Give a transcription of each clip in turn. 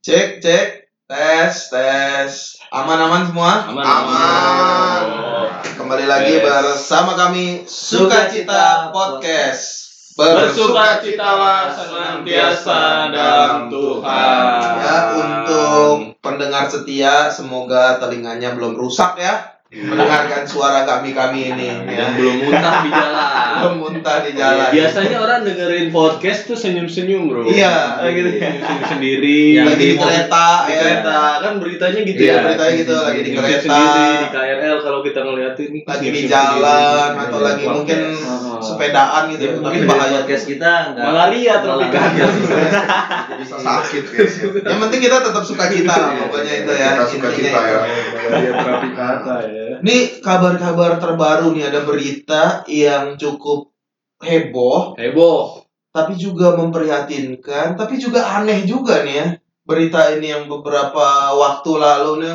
Cek, cek. Tes, tes. Aman-aman semua? Aman. Aman. Kembali lagi bersama kami Sukacita Podcast. Bersukacitalah senantiasa dalam Tuhan. Ya, untuk pendengar setia, semoga telinganya belum rusak ya. Mendengarkan suara kami-kami ini. Dan Ya. belum muntah di jalan. Belum muntah di jalan. Biasanya orang dengerin podcast tuh senyum-senyum, Bro. Iya. Ah, gitu. Senyum sendiri. Lagi di kereta, Di ya. kereta kan beritanya gitu Iya, ya. beritanya gitu, lagi di Senyum kereta. sendiri di KRL kalau kita ngeliatin nih. lagi di jalan sendiri. atau Iya, lagi mungkin Oh. sepedaan gitu. Ya, Tapi mungkin bahaya. podcast kita enggak Malaria tropika. bisa sakit guys Yang penting kita tetap suka cita lah pokoknya itu ya. kita suka itu. ya Malaria tropika ya. Ini kabar-kabar terbaru nih ada berita yang cukup heboh Heboh. tapi juga memprihatinkan tapi juga aneh juga nih ya. Berita ini yang beberapa waktu lalu nih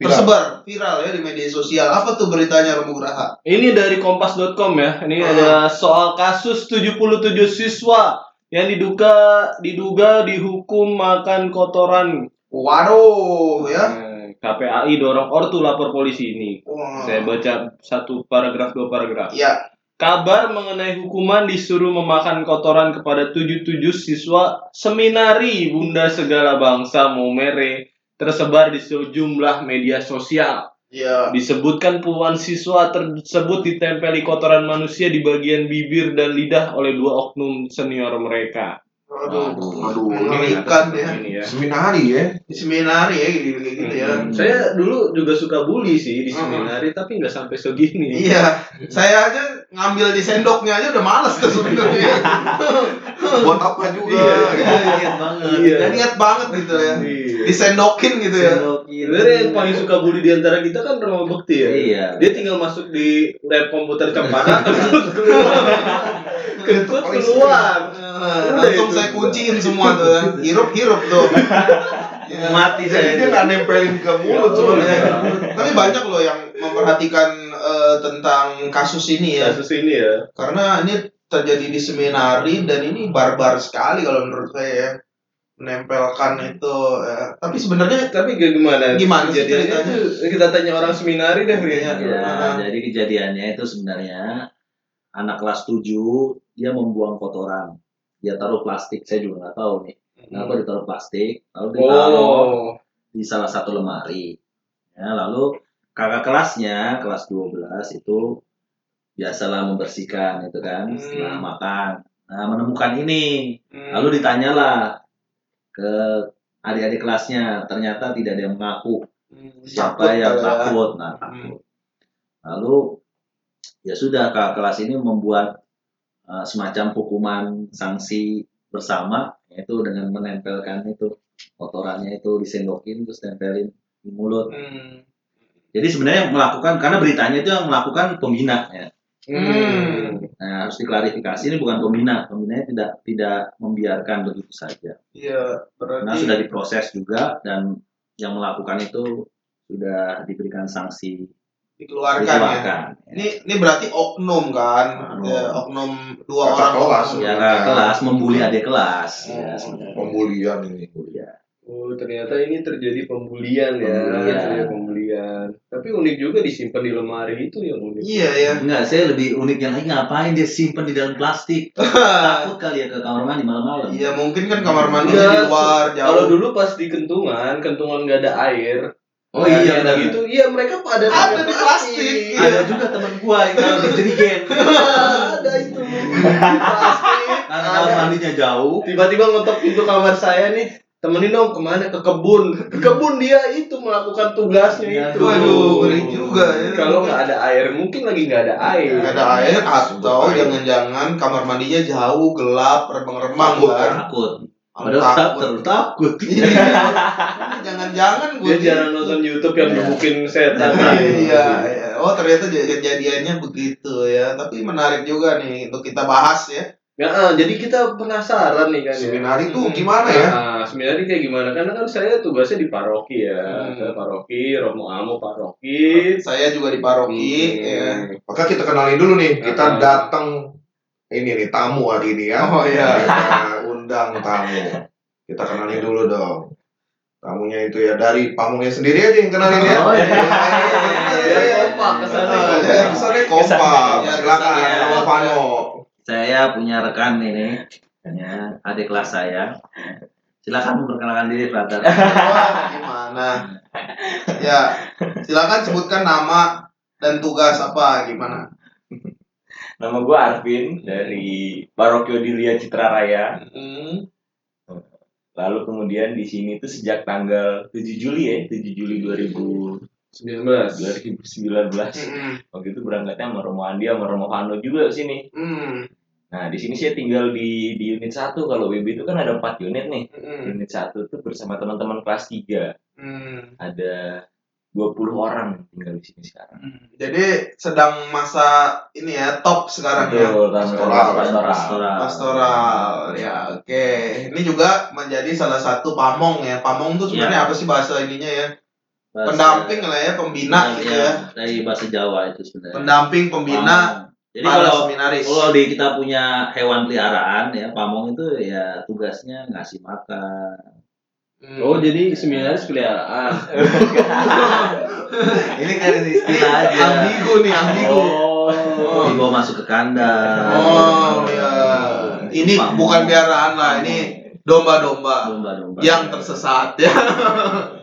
tersebar viral ya di media sosial. Apa tuh beritanya Romo Graha? Ini dari kompas.com ya. Ini Ah. ada soal kasus 77 siswa yang diduga diduga dihukum makan kotoran. Waduh ya. Eh, KPAI dorong ortu lapor polisi ini. Wah. Saya baca satu paragraf dua paragraf. Ya, Kabar mengenai hukuman disuruh memakan kotoran kepada 77 siswa seminari Bunda Segala Bangsa Momere tersebar di sejumlah media sosial. ya. Disebutkan puluhan siswa tersebut ditempeli kotoran manusia di bagian bibir dan lidah oleh dua oknum senior mereka. Aduh, aduh, mengerikan ya. Ya. seminari ya Di seminari ya gitu, gitu ya. Hmm. Saya dulu juga suka bully sih di Hmm. seminari, tapi nggak sampai segini. Iya, saya aja ngambil di sendoknya aja udah males tuh sebenarnya. buat apa juga Iya, gitu. Niat banget. Iya. Niat banget gitu ya. Iya. Disendokin gitu ya. Sendokin. Sebenarnya yang paling suka bully di antara kita kan Romo Bekti ya. Iya. Dia tinggal masuk di lab komputer Cempaka kentut keluar. keluar. Eh, langsung saya kunciin semua tuh ya. Hirup-hirup tuh. Ya. Mati jadi dia saya. nggak nempelin ke mulut Soalnya, soalnya Tapi banyak loh yang memperhatikan eh, tentang kasus ini ya. Kasus ini ya. Karena ini terjadi di seminari dan ini barbar sekali kalau menurut saya ya. Menempelkan itu. ya. Tapi sebenarnya Tapi gimana? Gimana tuh kita tanya orang seminari deh kayaknya. Ya, jadi kejadiannya itu sebenarnya anak kelas 7 dia membuang kotoran. Dia taruh plastik, saya juga nggak tahu nih. Kenapa ditaruh plastik? Lalu ditaruh Oh. di salah satu lemari. Ya, lalu kakak kelasnya kelas 12 itu biasalah membersihkan itu kan Hmm. setelah makan. Nah, menemukan ini. Hmm. Lalu ditanyalah ke adik-adik kelasnya, ternyata tidak ada yang mengaku Hmm, siapa takut yang ya. takut. Nah, takut. Lalu ya sudah kakak kelas ini membuat uh, semacam hukuman sanksi bersama yaitu dengan menempelkan itu kotorannya itu disendokin terus tempelin di mulut. Hmm. Jadi sebenarnya melakukan karena beritanya itu yang melakukan pembina ya. Hmm. Nah, harus diklarifikasi ini bukan pembina, pembinanya tidak tidak membiarkan begitu saja. Iya, berarti sudah diproses juga dan yang melakukan itu sudah diberikan sanksi dikeluarkan, ya. dikeluarkan. Ini ini berarti oknum kan? Oknum. Ya, oknum dua orang kelas. oknum. Ya kelas membuli adik kelas. Oh. Ya, sebenarnya. pembulian ini Ya. Oh, ternyata ini terjadi pembulian ya. Pembulian. Terjadi pembulian. Tapi unik juga disimpan di lemari itu yang unik. Iya ya. Enggak, saya lebih uniknya lagi ngapain dia simpen di dalam plastik? Takut kali ya ke kamar mandi malam-malam. Iya mungkin kan kamar mandi Enggak, di luar Kalau jauh. dulu pas di kentungan, kentungan nggak ada air. Oh iya, Kayak benar. gitu. Iya, mereka pada Ada di plastik. Ada juga teman gua yang taruh di jerigen. ada itu. Di plastik. Karena kamar mandinya jauh. Tiba-tiba ngetok pintu kamar saya nih. Temenin dong ke mana ke kebun ke kebun dia itu melakukan tugasnya itu Waduh, ngeri juga ya. kalau nggak ada air mungkin lagi nggak ada air Nggak ada air atau jangan-jangan kamar mandinya jauh, gelap, remang-remang Takut, kan. Takut. Takut. Padahal takut. Iya. Jangan-jangan dia gue jarang nonton YouTube yang Iya. gebukin setan Iya, iya. Oh ternyata kejadiannya begitu ya. Tapi menarik juga nih untuk kita bahas ya. Ya, ah, jadi kita penasaran nih kan. ya. seminari tuh Hmm. gimana ya Nah, sebenarnya kayak gimana? Karena kan saya tugasnya di paroki ya. Hmm. Saya paroki, Romo Amo paroki. Saya juga di paroki. ya. Hmm. maka kita kenalin dulu nih kita Ah. datang ini nih tamu hari ini ya Oh iya. kita undang tamu kita kenalin dulu dong Tamunya itu ya dari pamungnya sendiri aja yang kenalin ya. Oh, iya. Biar kompak kesannya. Kesannya kompak. Kesannya. Silakan, Kesannya. Vano. Saya punya rekan ini, ya, adik kelas saya. Silakan memperkenalkan diri, brother. Wah, gimana? Ya, silakan sebutkan nama dan tugas apa gimana? Nama gue Arvin dari Parokio Dilia Citra Raya. Hmm. Lalu kemudian di sini tuh sejak tanggal 7 Juli ya, 7 Juli 2000 19. 2019. Hmm. Waktu itu berangkatnya sama Romo Andi sama Romo Vano juga sini. Hmm. Nah, di sini saya tinggal di di unit 1. Kalau WB itu kan ada 4 unit nih. Hmm. Unit 1 tuh bersama teman-teman kelas 3. Hmm. Ada 20 orang tinggal di sini sekarang. Hmm. Jadi sedang masa ini ya top sekarang ya. Betul, Pastoral, pastoral. Pastoral. Pastoral ya oke. Ini juga menjadi salah satu pamong ya. Pamong tuh sebenarnya apa sih bahasa ininya ya? Bahasa- Pendamping lah ya, pembina gitu Iya, ya. Dari bahasa Jawa itu sebenarnya. Pendamping pembina Pamong. Jadi para kalau seminaris. kalau di kita punya hewan peliharaan ya, pamong itu ya tugasnya ngasih makan. Hmm. Oh, jadi seminaris peliharaan. Ini kan istilah aja. ambigu nih, ambigu. Oh. Dibawa masuk ke kandang. Oh ya. Ini Pamong. bukan biaraan lah, ini domba-domba domba-domba. yang tersesat ya.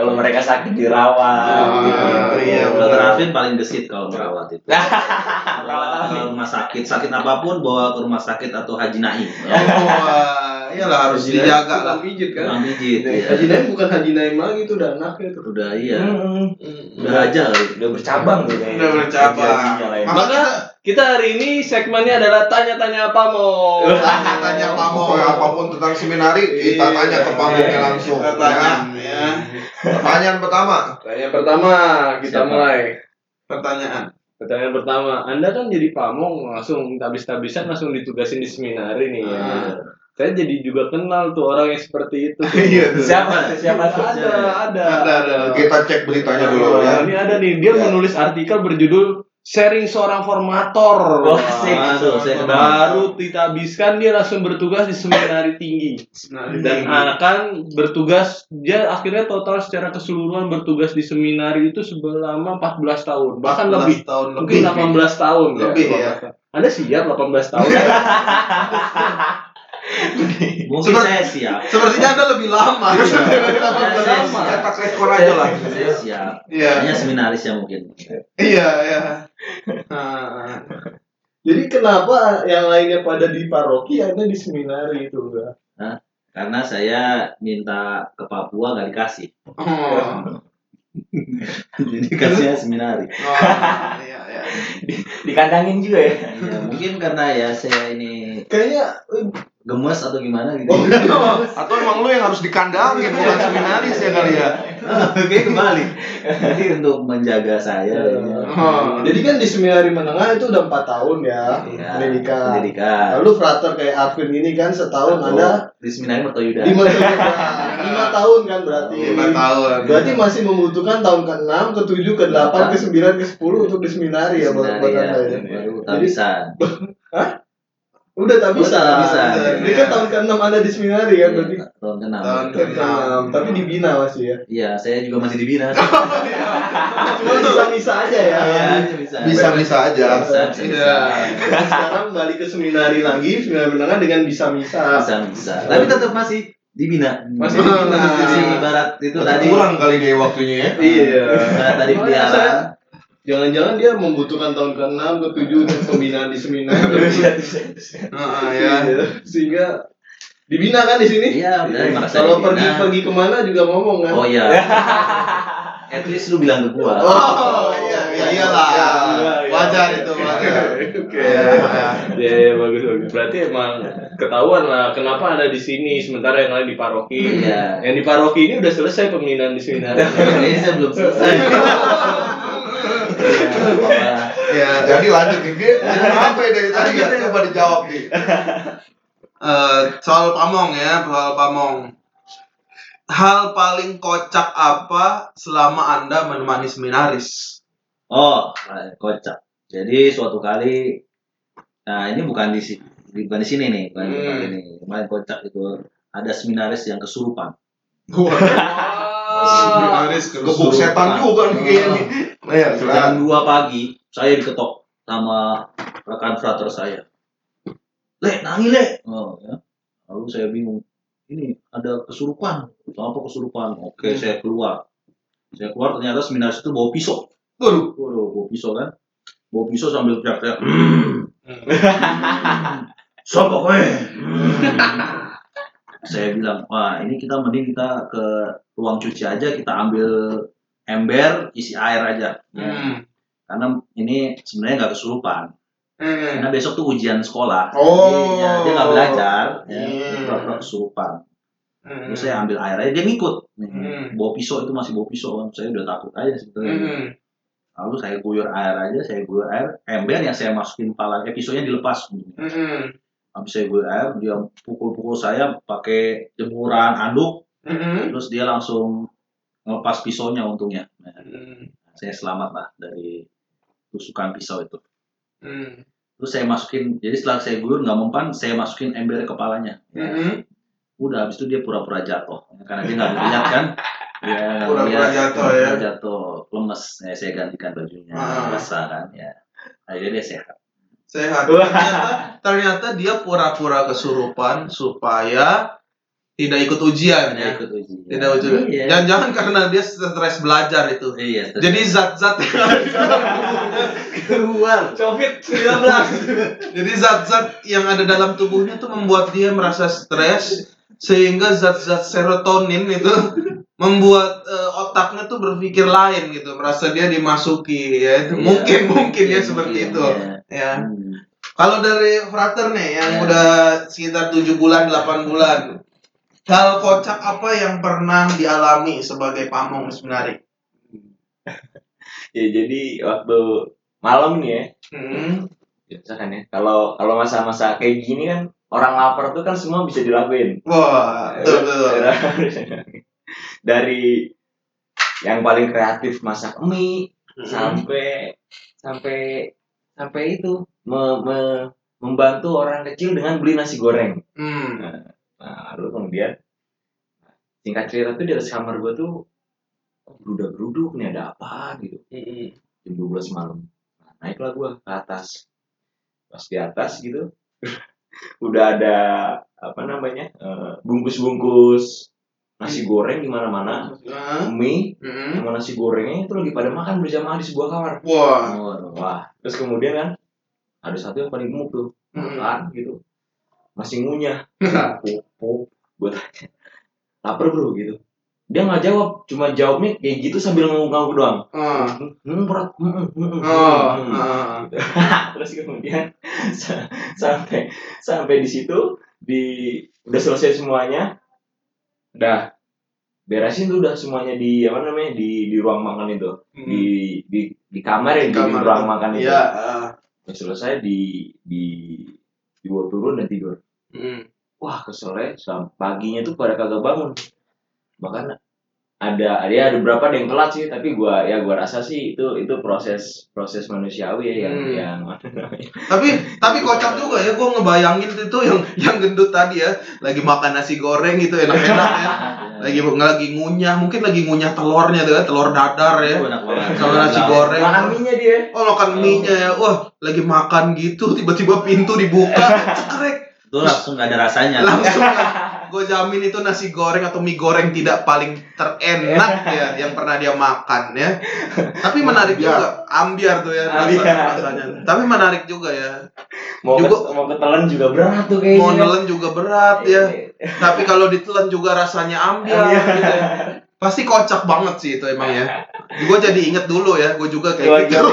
Kalau mereka sakit dirawat. Ah, gitu. iya, Dokter benar. Arvin paling gesit kalau merawat itu. Bawa ke rumah sakit, sakit apa pun bawa ke rumah sakit atau haji naim. Oh, wah, iyalah harus Haji dijaga lah. pijit kan? Tukang pijit. ya. Haji Naim bukan Haji Naim lagi tuh udah anaknya tuh. Udah iya. Hmm. Udah aja udah bercabang tuh. Udah bercabang. Gajinya lain. Maka Maka kita hari ini segmennya adalah tanya-tanya Pamo. tanya-tanya pamong. Pokoknya apa pun tentang seminari, kita Iya. tanya ke pamungnya langsung. Kita tanya ya. Pertanyaan pertama. Pertanyaan pertama kita Siapa? mulai. Pertanyaan. Pertanyaan pertama, Anda kan jadi pamong langsung habis-habisan langsung ditugasin di seminari nih ya. Ah. Saya jadi juga kenal tuh orang yang seperti itu. Iya tuh. Siapa? Siapa? Ada, ada. Ada, ada. Kita cek beritanya dulu ya. ini ada nih, dia Ya. menulis artikel berjudul Sharing seorang formator. Oh. Aduh, saya kenal. Baru kita habiskan dia langsung bertugas di seminari tinggi dan akan bertugas dia akhirnya total secara keseluruhan bertugas di seminari itu selama 14 tahun bahkan 14 lebih tahun mungkin lebih. 18 tahun Lebih, ya. Anda siap 18 tahun Mungkin Seperti- saya siap. Sepertinya Anda lebih lama. Saya Lama. Cetak rekor aja lah. Saya siap. Iya. Hanya seminaris ya mungkin. Iya, iya. Ah. jadi kenapa yang lainnya pada di paroki Anda di seminari itu Karena saya minta ke Papua nggak dikasih. Oh. Jadi kasihnya seminari. Oh, iya, iya. Dikandangin juga ya. Ya, mungkin karena ya saya ini kayaknya gemes atau gimana gitu. Atau emang lu yang harus dikandangin bukan seminaris ya kali ya. Oke kembali. Jadi untuk menjaga saya. ya. Oh. jadi kan di seminari menengah itu udah 4 tahun ya Ya, pendidikan pendidikan. lalu frater kayak Arvin ini kan setahun Atau Anda di seminari Merto Yuda. lima tahun lima tahun kan berarti Lima tahun. berarti masih membutuhkan tahun ke-6, ke-7, ke-8, ke-9, ke-10 untuk di seminari ya buat, Seminari buat ya, Anda ya. baru tabisan. Udah tak bisa. Udah tak bisa. Ini kan tahun ke-6 Anda di seminari kan berarti. Iya, tahun ke-6. Tahun Tahun ke-6, tapi dibina masih ya. Iya, saya juga masih dibina. Cuma bisa-bisa aja ya. Iya, bisa. Bisa-bisa aja. Bisa, bisa. Iya. Nah, Sekarang balik ke seminari lagi, seminari menengah dengan bisa-bisa. Bisa, bisa. Tapi tetap masih dibina. Masih dibina. Masih ibarat itu tadi. Kurang kali dia waktunya ya. Iya. Ibarat tadi Makanya peliharaan. Jangan-jangan dia membutuhkan tahun ke-6, ke-7 untuk pembinaan di seminari. Ah, ya. Iya. Sehingga dibina kan di sini? Iya, merasa Kalau dibina. pergi-pergi ke mana juga ngomong kan? Oh iya. At least lu bilang ke gua. Oh, iya, iya, iyalah. Iya, iya. Wajar itu, wajar. Oke. Iya, iya. Ya, ya, bagus bagus. Berarti emang ketahuan lah kenapa ada di sini sementara yang lain di paroki. Iya. Yang di paroki ini udah selesai pembinaan di seminari. Ini saya belum selesai. Ya, Jadi lanjut nih, Gi. Apa ya dari tadi ya? Coba dijawab nih. eh, soal pamong ya, soal pamong. Hal paling kocak apa selama Anda menemani seminaris? Oh, kocak. Jadi suatu kali, nah ini bukan di sini, bukan di sini nih, bukan di Hmm. ini. Kemarin kocak itu ada seminaris yang kesurupan. Seminaris Gebuk setan juga nih kayaknya. Nah, ya, jam silakan. 2 pagi saya diketok sama rekan frater saya le nangi le oh, ya. lalu saya bingung ini ada kesurupan apa kesurupan oke Hmm. saya keluar saya keluar ternyata seminaris itu bawa pisau Waduh. Waduh, bawa pisau kan bawa pisau sambil teriak-teriak "Hmm. Sopo kowe? Saya bilang wah ini kita mending kita ke ruang cuci aja kita ambil ember isi air aja ya. Hmm. karena ini sebenarnya nggak kesurupan Hmm. karena besok tuh ujian sekolah Oh. Iya, dia nggak belajar ya Hmm. pura-pura kesurupan Hmm. terus saya ambil air aja dia ngikut Hmm. bawa pisau itu masih bawa pisau kan saya udah takut aja sebetulnya Hmm. lalu saya guyur air aja saya guyur air ember yang saya masukin pala eh pisaunya dilepas Hmm. Habis saya guyur air dia pukul-pukul saya pakai jemuran anduk Hmm. terus dia langsung ngelepas pisaunya untungnya Nah, Hmm. saya selamat lah dari tusukan pisau itu Hmm. terus saya masukin jadi setelah saya guyur nggak mempan saya masukin ember kepalanya Hmm. udah habis itu dia pura-pura jatuh karena dia nggak melihat kan ya Pura-pura jatuh, ya. jatuh lemes ya, saya gantikan bajunya Ah. basah kan ya akhirnya dia sehat Sehat. Ternyata, ternyata dia pura-pura kesurupan supaya tidak ikut ujian dia ya. ikut ujian Tidak ujian. iya. Dan jangan karena dia stres belajar itu. iya terus- Jadi zat-zat keluar. Covid-19. Jadi zat-zat yang ada dalam tubuhnya tuh membuat dia merasa stres sehingga zat-zat serotonin itu membuat eh, otaknya tuh berpikir lain gitu, merasa dia dimasuki ya. Itu Iya. Mungkin mungkin ya Iya, seperti mungkin, itu. iya. Ya. Hmm. Kalau dari frater nih yang Ya. udah sekitar 7 bulan 8 bulan. Hal kocak apa yang pernah dialami sebagai pamong sebenarnya? Ya jadi waktu malam nih ya, Hmm. kan ya. Kalau kalau masa-masa kayak gini kan orang lapar tuh kan semua bisa dilakuin. Wah, betul betul. Dari yang paling kreatif masak mie Hmm. sampai sampai sampai itu me- me- membantu orang kecil dengan beli nasi goreng. Hmm. Nah, lalu kemudian singkat cerita tuh di atas kamar gua tuh berudak geruduk nih ada apa gitu Hmm. jam 12 malam. Nah, naiklah gua ke atas. Pas di atas gitu udah ada apa namanya? eh, bungkus-bungkus nasi goreng di mana-mana, Nah, mie hmm. sama nasi gorengnya itu lagi pada makan berjamaah di sebuah kamar. Wah. Wah, terus kemudian kan ada satu yang paling gemuk tuh, Hmm. makan gitu. Masih ngunyah. Puk. Gue tanya, lapar bro gitu. Dia nggak jawab, cuma jawabnya kayak gitu sambil ngangguk-ngangguk doang. Ah. Hmm, berat. Hmm, hmm, hmm, Oh, hmm. ah. terus kemudian sa- sampai sampai di situ di udah selesai semuanya udah beresin tuh udah semuanya di apa namanya di di ruang makan itu di di di kamar ya di, di Kamar ruang itu. makan itu Iya. ah. udah selesai di di dibawa turun dan tidur Hmm. wah keselnya paginya tuh pada kagak bangun bahkan ada ada ada beberapa ada yang telat sih tapi gua ya gua rasa sih itu itu proses proses manusiawi ya yang Hmm. yang Tapi tapi kocak juga ya, gue ngebayangin itu yang yang gendut tadi ya, lagi makan nasi goreng gitu enak-enak ya, lagi lagi ngunyah, mungkin lagi ngunyah telurnya tuh ya, telur dadar ya, Itu sama nasi goreng. makan mie dia. Oh makan mie nya ya, wah lagi makan gitu, tiba-tiba pintu dibuka, cekrek, Itu langsung nggak ada rasanya. langsung gue jamin itu nasi goreng atau mie goreng tidak paling terenak ya yang pernah dia makan ya. Tapi menarik juga, ambiar tuh ya Ambiar. rasanya. Tapi menarik juga ya. mau Juga- ke, mau ketelan juga berat tuh kayaknya Mau nelen juga berat ya. Tapi kalau ditelan juga rasanya ambiar Ambiar. gitu ya. Pasti kocak banget sih itu emang ya. Gue jadi inget dulu ya, gue juga kayak gitu.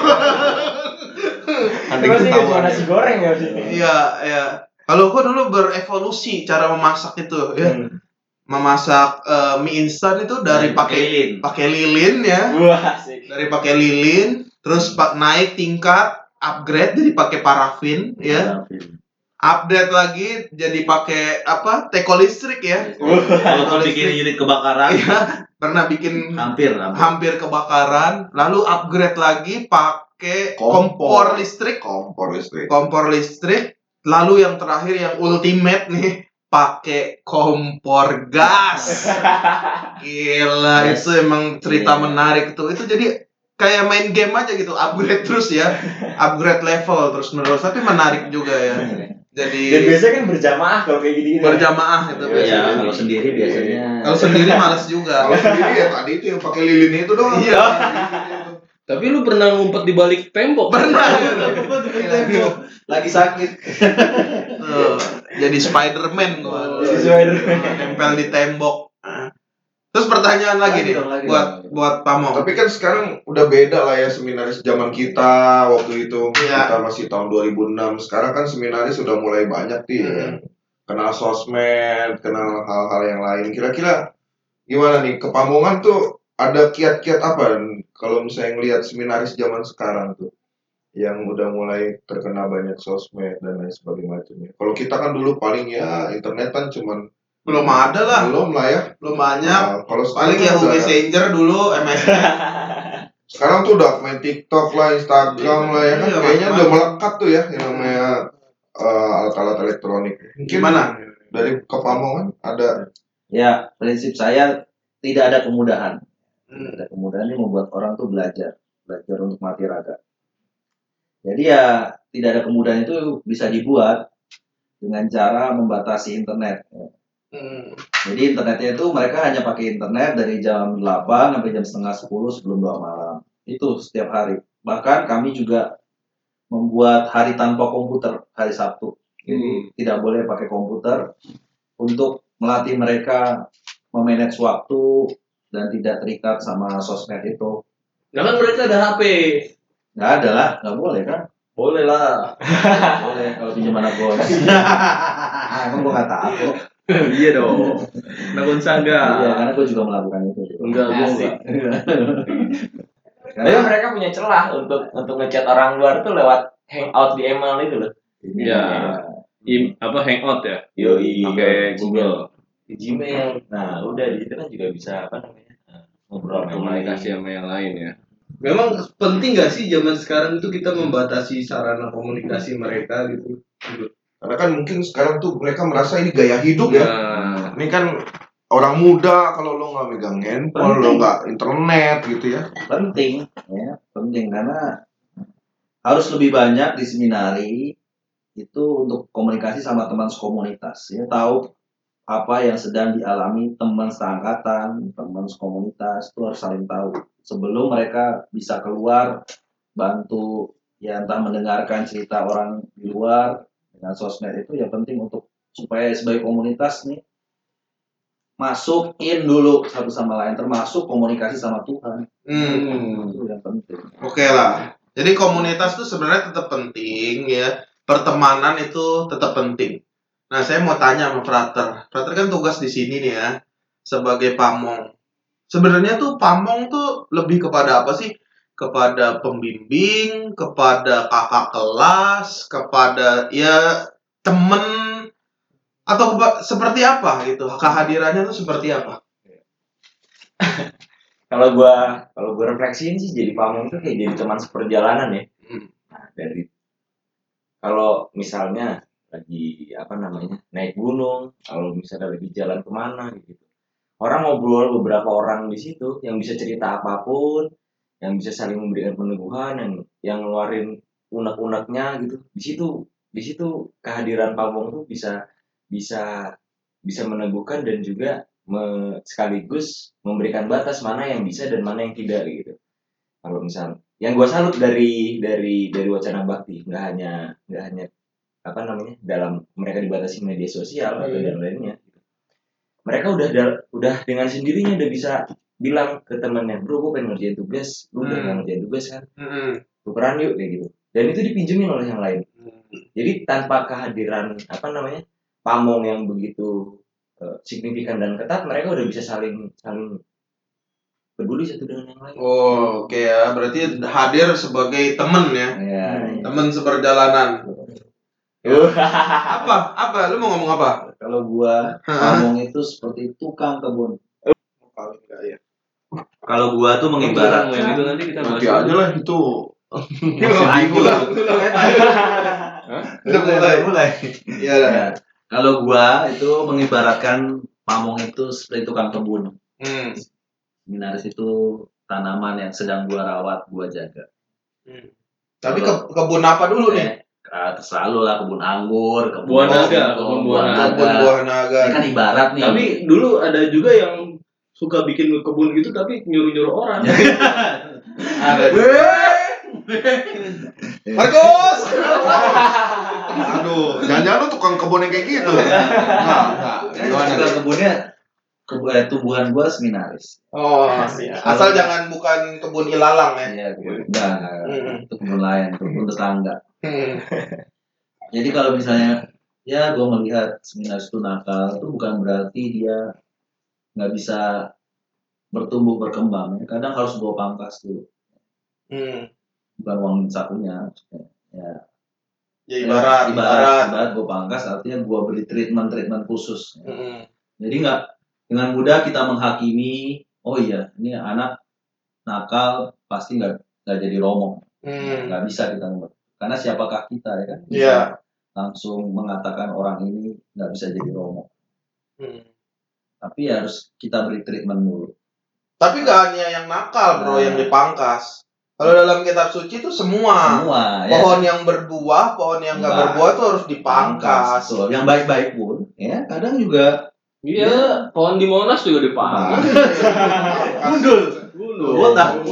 Nanti gue cuma nasi goreng ya sih. Iya, iya. Kalau gue dulu berevolusi cara memasak itu ya. Hmm. Memasak eh, mie instan itu dari pakai lilin. pakai lilin ya. Wah, asik. Dari pakai lilin, terus pak naik tingkat upgrade jadi pakai parafin ya. Update lagi jadi pakai apa? Teko listrik ya. Kalau bikin unit kebakaran, Iya, pernah bikin hampir, hampir. hampir kebakaran, lalu upgrade lagi pakai kompor. Kompor. listrik, Kompor listrik. kompor listrik, lalu yang terakhir yang ultimate nih pakai kompor gas. Gila, Yes. itu emang cerita Iya. menarik tuh. Itu jadi kayak main game aja gitu, upgrade terus ya. Upgrade level terus menerus, tapi menarik juga ya. Jadi Dan biasanya kan berjamaah kalau kayak gini. berjamaah itu Iya, biasanya. Ya, kalau sendiri biasanya. Kalau sendiri males juga. Kalau sendiri ya tadi itu yang pakai lilin itu doang. Iya. Tapi lu pernah ngumpet di balik tembok? Pernah. Lagi sakit. Tuh, jadi Spider-Man gua. Nempel di tembok. Terus pertanyaan lagi, Lagi nih dong, lagi buat dong. buat Pamong. Tapi kan sekarang udah beda lah ya seminaris zaman kita waktu itu Iya. kita masih tahun 2006. Sekarang kan seminaris sudah mulai banyak nih ya. Hmm. Kenal sosmed, kenal hal-hal yang lain. Kira-kira gimana nih kepamongan tuh ada kiat-kiat apa kalau misalnya ngelihat seminaris zaman sekarang tuh yang udah mulai terkena banyak sosmed dan lain sebagainya. Kalau kita kan dulu paling ya internet kan cuman Belum ada lah, belum lah ya. belum banyak. Nah, kalau Paling udah- Messenger dulu, MSN. sekarang tuh udah main TikTok lah, Instagram lah ya kan Iya, kayaknya udah melekat tuh ya yang namanya uh, alat-alat elektronik. Mungkin Gimana? dari kepamongan ada Ya, prinsip saya tidak ada kemudahan. Hmm. Tidak ada kemudahan ini membuat orang tuh belajar, belajar untuk mati raga. Jadi ya tidak ada kemudahan itu bisa dibuat dengan cara membatasi internet. Hmm. Jadi internetnya itu mereka hanya pakai internet dari jam 8 sampai jam setengah 10 sebelum 2 malam. Itu setiap hari. Bahkan kami juga membuat hari tanpa komputer hari Sabtu. Jadi tidak boleh pakai komputer untuk melatih mereka memanage waktu dan tidak terikat sama sosmed itu. Kan mereka ada HP. Nggak ada lah, nggak boleh kan? Boleh lah. Boleh kalau pinjam anak bos. Emang gua nggak tahu. iya dong. Nakun saga. Iya, karena gue juga melakukan itu. Enggak, gua enggak. Tapi mereka punya celah untuk untuk ngechat orang luar tuh lewat hangout di email itu loh. Iya. Im, apa hangout ya? Yoi. Pakai Google. Di Gmail. Nah, udah di situ kan juga bisa apa namanya? eh, ngobrol sama. Komunikasi sama yang lain ya. Memang penting gak sih zaman sekarang itu kita membatasi sarana komunikasi mereka gitu? karena kan mungkin sekarang tuh mereka merasa ini gaya hidup ya. Nah, Ini kan orang muda kalau lo nggak megang handphone, lo nggak internet gitu ya. penting ya penting karena harus lebih banyak di seminari itu untuk komunikasi sama teman sekomunitas ya tahu apa yang sedang dialami teman seangkatan teman sekomunitas itu harus saling tahu sebelum mereka bisa keluar bantu ya entah mendengarkan cerita orang di luar dengan sosmed itu ya penting untuk supaya sebagai komunitas nih masukin dulu satu sama lain termasuk komunikasi sama Tuhan Hmm. itu yang penting Oke lah. Jadi komunitas tuh sebenarnya tetap penting ya. Pertemanan itu tetap penting. Nah, saya mau tanya sama Frater. Frater kan tugas di sini nih ya sebagai pamong. Sebenarnya tuh pamong tuh lebih kepada apa sih? Kepada pembimbing, kepada kakak kelas, kepada ya temen atau seperti apa gitu? Kehadirannya tuh seperti apa? Kalau gua kalau gua refleksiin sih jadi pamong tuh kayak jadi teman seperjalanan ya. Hmm. Nah, dari kalau misalnya lagi apa namanya naik gunung, kalau misalnya lagi jalan ke mana gitu, orang ngobrol beberapa orang di situ yang bisa cerita apa pun, yang bisa saling memberikan peneguhan, yang yang ngeluarin unek-uneknya gitu. Di situ di situ kehadiran pamong tuh bisa bisa bisa meneguhkan dan juga me- sekaligus memberikan batas mana yang bisa dan mana yang tidak gitu. Kalau misal yang gua salut dari dari dari wacana bakti nggak hanya nggak hanya apa namanya dalam mereka dibatasi media sosial atau Iya. dan lainnya. Mereka udah da- udah dengan sendirinya udah bisa bilang ke temennya, bro, gue pengen ngerjain tugas, lu udah Hmm. ngerjain tugas kan, Hmm. tukeran yuk kayak gitu. Dan itu dipinjemin oleh yang lain. Jadi tanpa kehadiran apa namanya pamong yang begitu eh, signifikan dan ketat, mereka udah bisa saling saling peduli satu dengan yang lain. Oh, oke ya. Berarti hadir sebagai temen ya. ya Temen seperjalanan. Apa? Apa? Lu mau ngomong apa? kalau gua ngomong itu seperti tukang kebun Paling nggak ya. kalau gua tuh yang itu nanti kita Nanti bahas. aja lah itu. Udah mulai. mulai Iya. ya, Kalau gua itu mengibaratkan pamong itu seperti tukang kebun. Hmm. Seminaris itu tanaman yang sedang gua rawat, gua jaga. Hmm. Tapi ke, kebun apa dulu nih? Eh, ah, terserah lu lah kebun anggur, kebun Buah naga, kebun kebun buah naga. Kebun buah naga. Ini kan ibarat nih. Tapi dulu ada juga yang suka bikin kebun gitu tapi nyuruh-nyuruh orang. Ada. Markus. Aduh, jangan-jangan lu tukang kebun yang kayak gitu. Enggak, enggak. Kan Gimana? kebunnya kebun eh, tumbuhan gua seminaris. Oh, asal jangan bukan kebun ilalang ya. Iya, kebun. Enggak. Hmm. itu kebun lain, kebun tetangga. Jadi kalau misalnya ya gue melihat seminaris itu nakal itu bukan berarti dia nggak bisa bertumbuh berkembang. Kadang harus gue pangkas dulu, Hmm. bukan uang sakunya. Ya, Ya ibarat, ibarat. ibarat gue pangkas artinya gue beri treatment treatment khusus. Hmm. Jadi nggak dengan mudah kita menghakimi, oh iya ini anak nakal pasti nggak nggak jadi romo, Hmm. nggak bisa kita. Karena siapakah kita ya kan? Iya. Langsung mengatakan orang ini nggak bisa jadi romo. Hmm. Tapi ya harus kita beri treatment dulu. Tapi gak hanya yang nakal bro Nah. yang dipangkas. Kalau dalam kitab suci itu semua. Semua ya. Pohon yang berbuah, pohon yang gak Nah. berbuah itu harus dipangkas. Betul. Yang baik-baik pun ya kadang juga Iya, pohon di Monas juga dipangkas. Gundul. Gundul. Botak.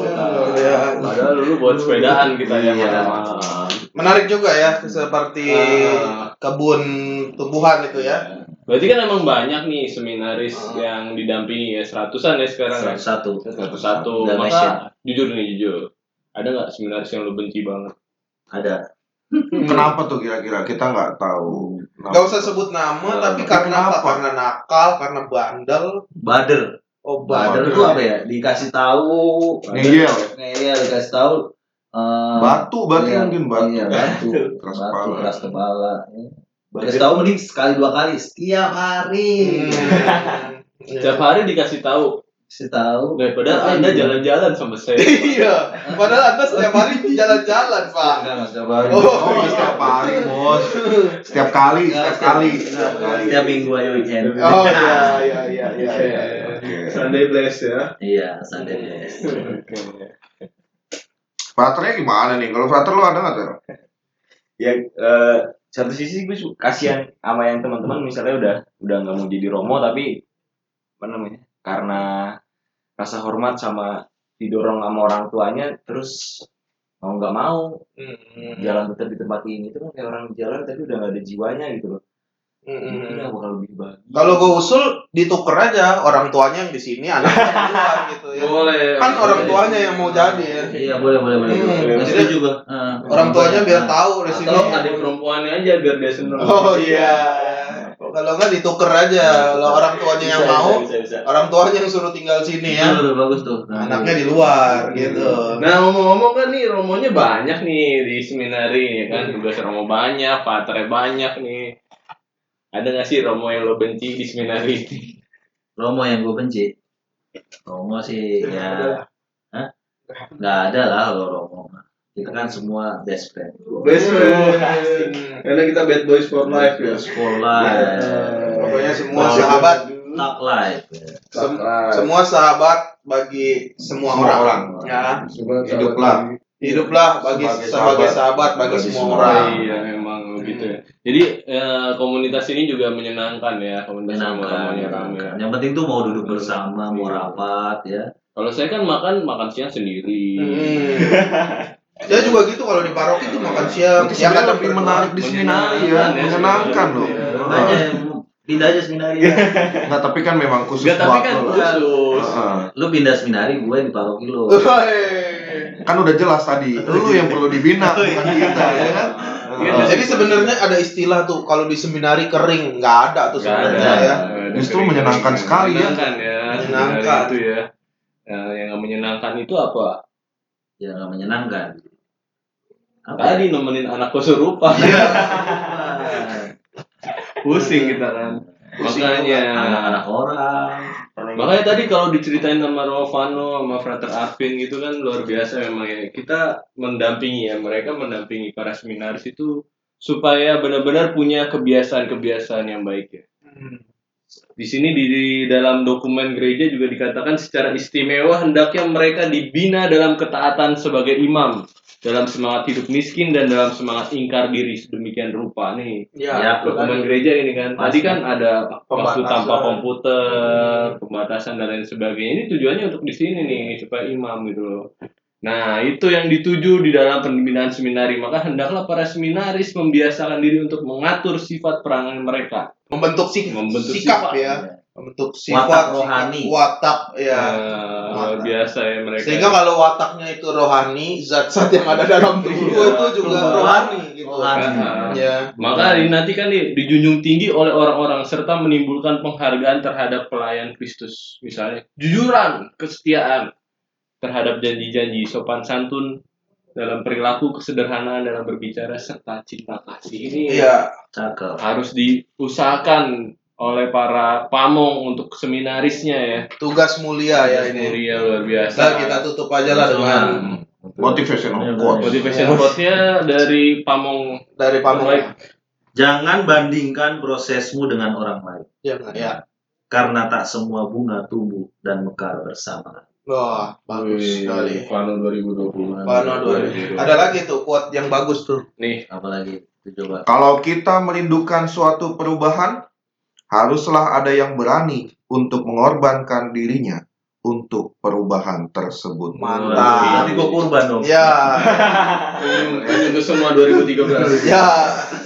Iya. Padahal dulu buat sepedaan kita ya Iya. malam-malam. Menarik juga ya seperti Ah. kebun tumbuhan itu ya. Berarti kan emang banyak nih seminaris Ah. yang didampingi ya seratusan ya sekarang ya. satu Satu satu. Udah Maka jujur nih jujur. Ada nggak seminaris yang lu benci banget? ada. Kenapa tuh kira-kira? Kita nggak tahu. Kenapa? Gak usah sebut nama, Nah, tapi karena apa? kenapa? Karena nakal, karena bandel. Bader. Oh, Bader itu apa ya? Dikasih tahu. Ngeyel. Ngeyel dikasih tahu. eh, Batu, batu iya, mungkin batu. Iya, batu. Keras batu kepala. keras kepala. ya. Dikasih tahu mending sekali dua kali setiap hari. Hmm. Setiap hari dikasih tahu. Dikasih tahu. Daripada Tapi anda juga- jalan-jalan sama saya. Iya, padahal anda setiap hari jalan-jalan, Pak. Enggak, Mas, setiap hari. Oh, Oh, iya, setiap hari, bos. Setiap kali, Enggak, setiap kali. Setiap kali. Setiap minggu ayo weekend. Oh iya, iya, iya, iya. iya. Oke. Sunday bless ya. Iya, Sunday. Oke. Fraternya gimana nih? Kalau frater lu ada nggak tuh? ya eh, satu sisi gue kasihan sama yang teman-teman misalnya udah udah nggak mau jadi romo tapi apa namanya karena rasa hormat sama didorong sama orang tuanya terus mau nggak mau Hmm. jalan tetap di tempat ini itu kan kayak orang jalan tapi udah nggak ada jiwanya gitu loh Hmm. ini yang bakal lebih bagus Kalau gue usul dituker aja orang tuanya yang di sini, anaknya yang keluar gitu ya. Boleh. Kan orang boleh. tuanya yang mau jadi ya. Iya, boleh, boleh, boleh. Hmm, boleh. jadi juga. Orang tuanya biar Nah, tahu di sini. Atau adik perempuannya aja biar dia seneng. Oh iya. Kalau nggak dituker aja. Kalau orang tuanya yang Bisa, mau, bisa, bisa, bisa. orang tuanya yang suruh tinggal sini ya. Betul, bagus tuh. Nah, Anaknya di luar gitu. Nah ngomong-ngomong kan nih romonya banyak nih di seminari ya kan tugas romo banyak, paternya banyak nih. Ada nggak sih romo yang lo benci di seminari? Romo yang gue benci. Romo sih ya. Hah? Nggak ada lah kalau Romo. Kita kan semua best friend. Best friend. Karena kita bad boys for life ya. Sekolah. Pokoknya semua sahabat, Tak life. ya. sem- semua sahabat bagi semua, Semua orang. orang. Ya, Hiduplah. hiduplah bagi Sebagai sebagai, sahabat. sahabat bagi, Bagi semua orang. Iya memang gitu ya. Jadi eh, komunitas ini juga menyenangkan ya komunitas Menyenangkan. rame. ya. Yang penting tuh mau duduk bersama, mau rapat ya. Kalau saya kan makan makan siang sendiri. Hmm. Saya juga gitu kalau di paroki itu makan siang. Yang sebenarnya ada lebih menarik di seminari ya, Menyenangkan ya, menyenangkan loh. sebenarnya. Makanya pindah aja seminari. ya. Enggak, tapi kan memang khusus Enggak tapi kan khusus. Heeh. Lu pindah seminari, gue di paroki lu. Kan udah jelas tadi, lu yang perlu dibina bukan kita ya kan. Iya, Heeh. Jadi sebenarnya ada istilah tuh kalau di seminari kering nggak ada tuh sebenarnya ya. Justru menyenangkan sekali ya. Menyenangkan ya. Menyenangkan. itu ya. Nah, yang nggak menyenangkan itu apa? Ya nggak menyenangkan. Apa? Tadi nemenin anak kesurupan. Iya. Pusing kita kan. Pusing Makanya. Anak-anak orang. Makanya tadi kalau diceritain sama Rovano sama Frater Arvin gitu kan luar biasa memang ya. Kita mendampingi ya, mereka mendampingi para seminaris itu supaya benar-benar punya kebiasaan-kebiasaan yang baik ya. Di sini di, di dalam dokumen gereja juga dikatakan secara istimewa hendaknya mereka dibina dalam ketaatan sebagai imam, dalam semangat hidup miskin dan dalam semangat ingkar diri sedemikian rupa nih. Ya, Ya, Dokumen gereja ini kan tadi kan ada waktu tanpa komputer, pembatasan dan lain sebagainya. Ini tujuannya untuk di sini nih supaya imam gitu loh. Nah, itu yang dituju di dalam pembinaan seminari. Maka hendaklah para seminaris membiasakan diri untuk mengatur sifat perangan mereka. Membentuk sik Membentuk sikap sifat. ya, membentuk sifat Watak sikap, rohani. watak ya. Nah, luar biasa ya mereka. Sehingga kalau wataknya itu rohani, zat-zat yang ada dalam tubuh Iya, itu juga keluar rohani gitu. rohani. Ya. Maka kan di- dijunjung tinggi oleh orang-orang serta menimbulkan penghargaan terhadap pelayan Kristus. Misalnya, jujuran, kesetiaan terhadap janji-janji, sopan santun dalam perilaku, kesederhanaan dalam berbicara serta cinta kasih ini Iya. Cakep. harus diusahakan oleh para pamong untuk seminarisnya ya. Tugas mulia ya ini. Mulia luar biasa. Nah, kita tutup aja lah dengan Motivational quote. Motivation quote-nya dari pamong dari pamong. Baik. Jangan bandingkan prosesmu dengan orang lain. Jangan ya. Karena tak semua bunga tumbuh dan mekar bersama. Wah, bagus Wih, sekali. Pano 2020. Pano dua ribu. Ada lagi tuh quote yang bagus tuh. Nih, Apalagi itu coba. Kalau kita merindukan suatu perubahan, haruslah ada yang berani untuk mengorbankan dirinya untuk perubahan tersebut. Mantap. Nanti gua kurban dong. Ya. itu semua 2013. ya.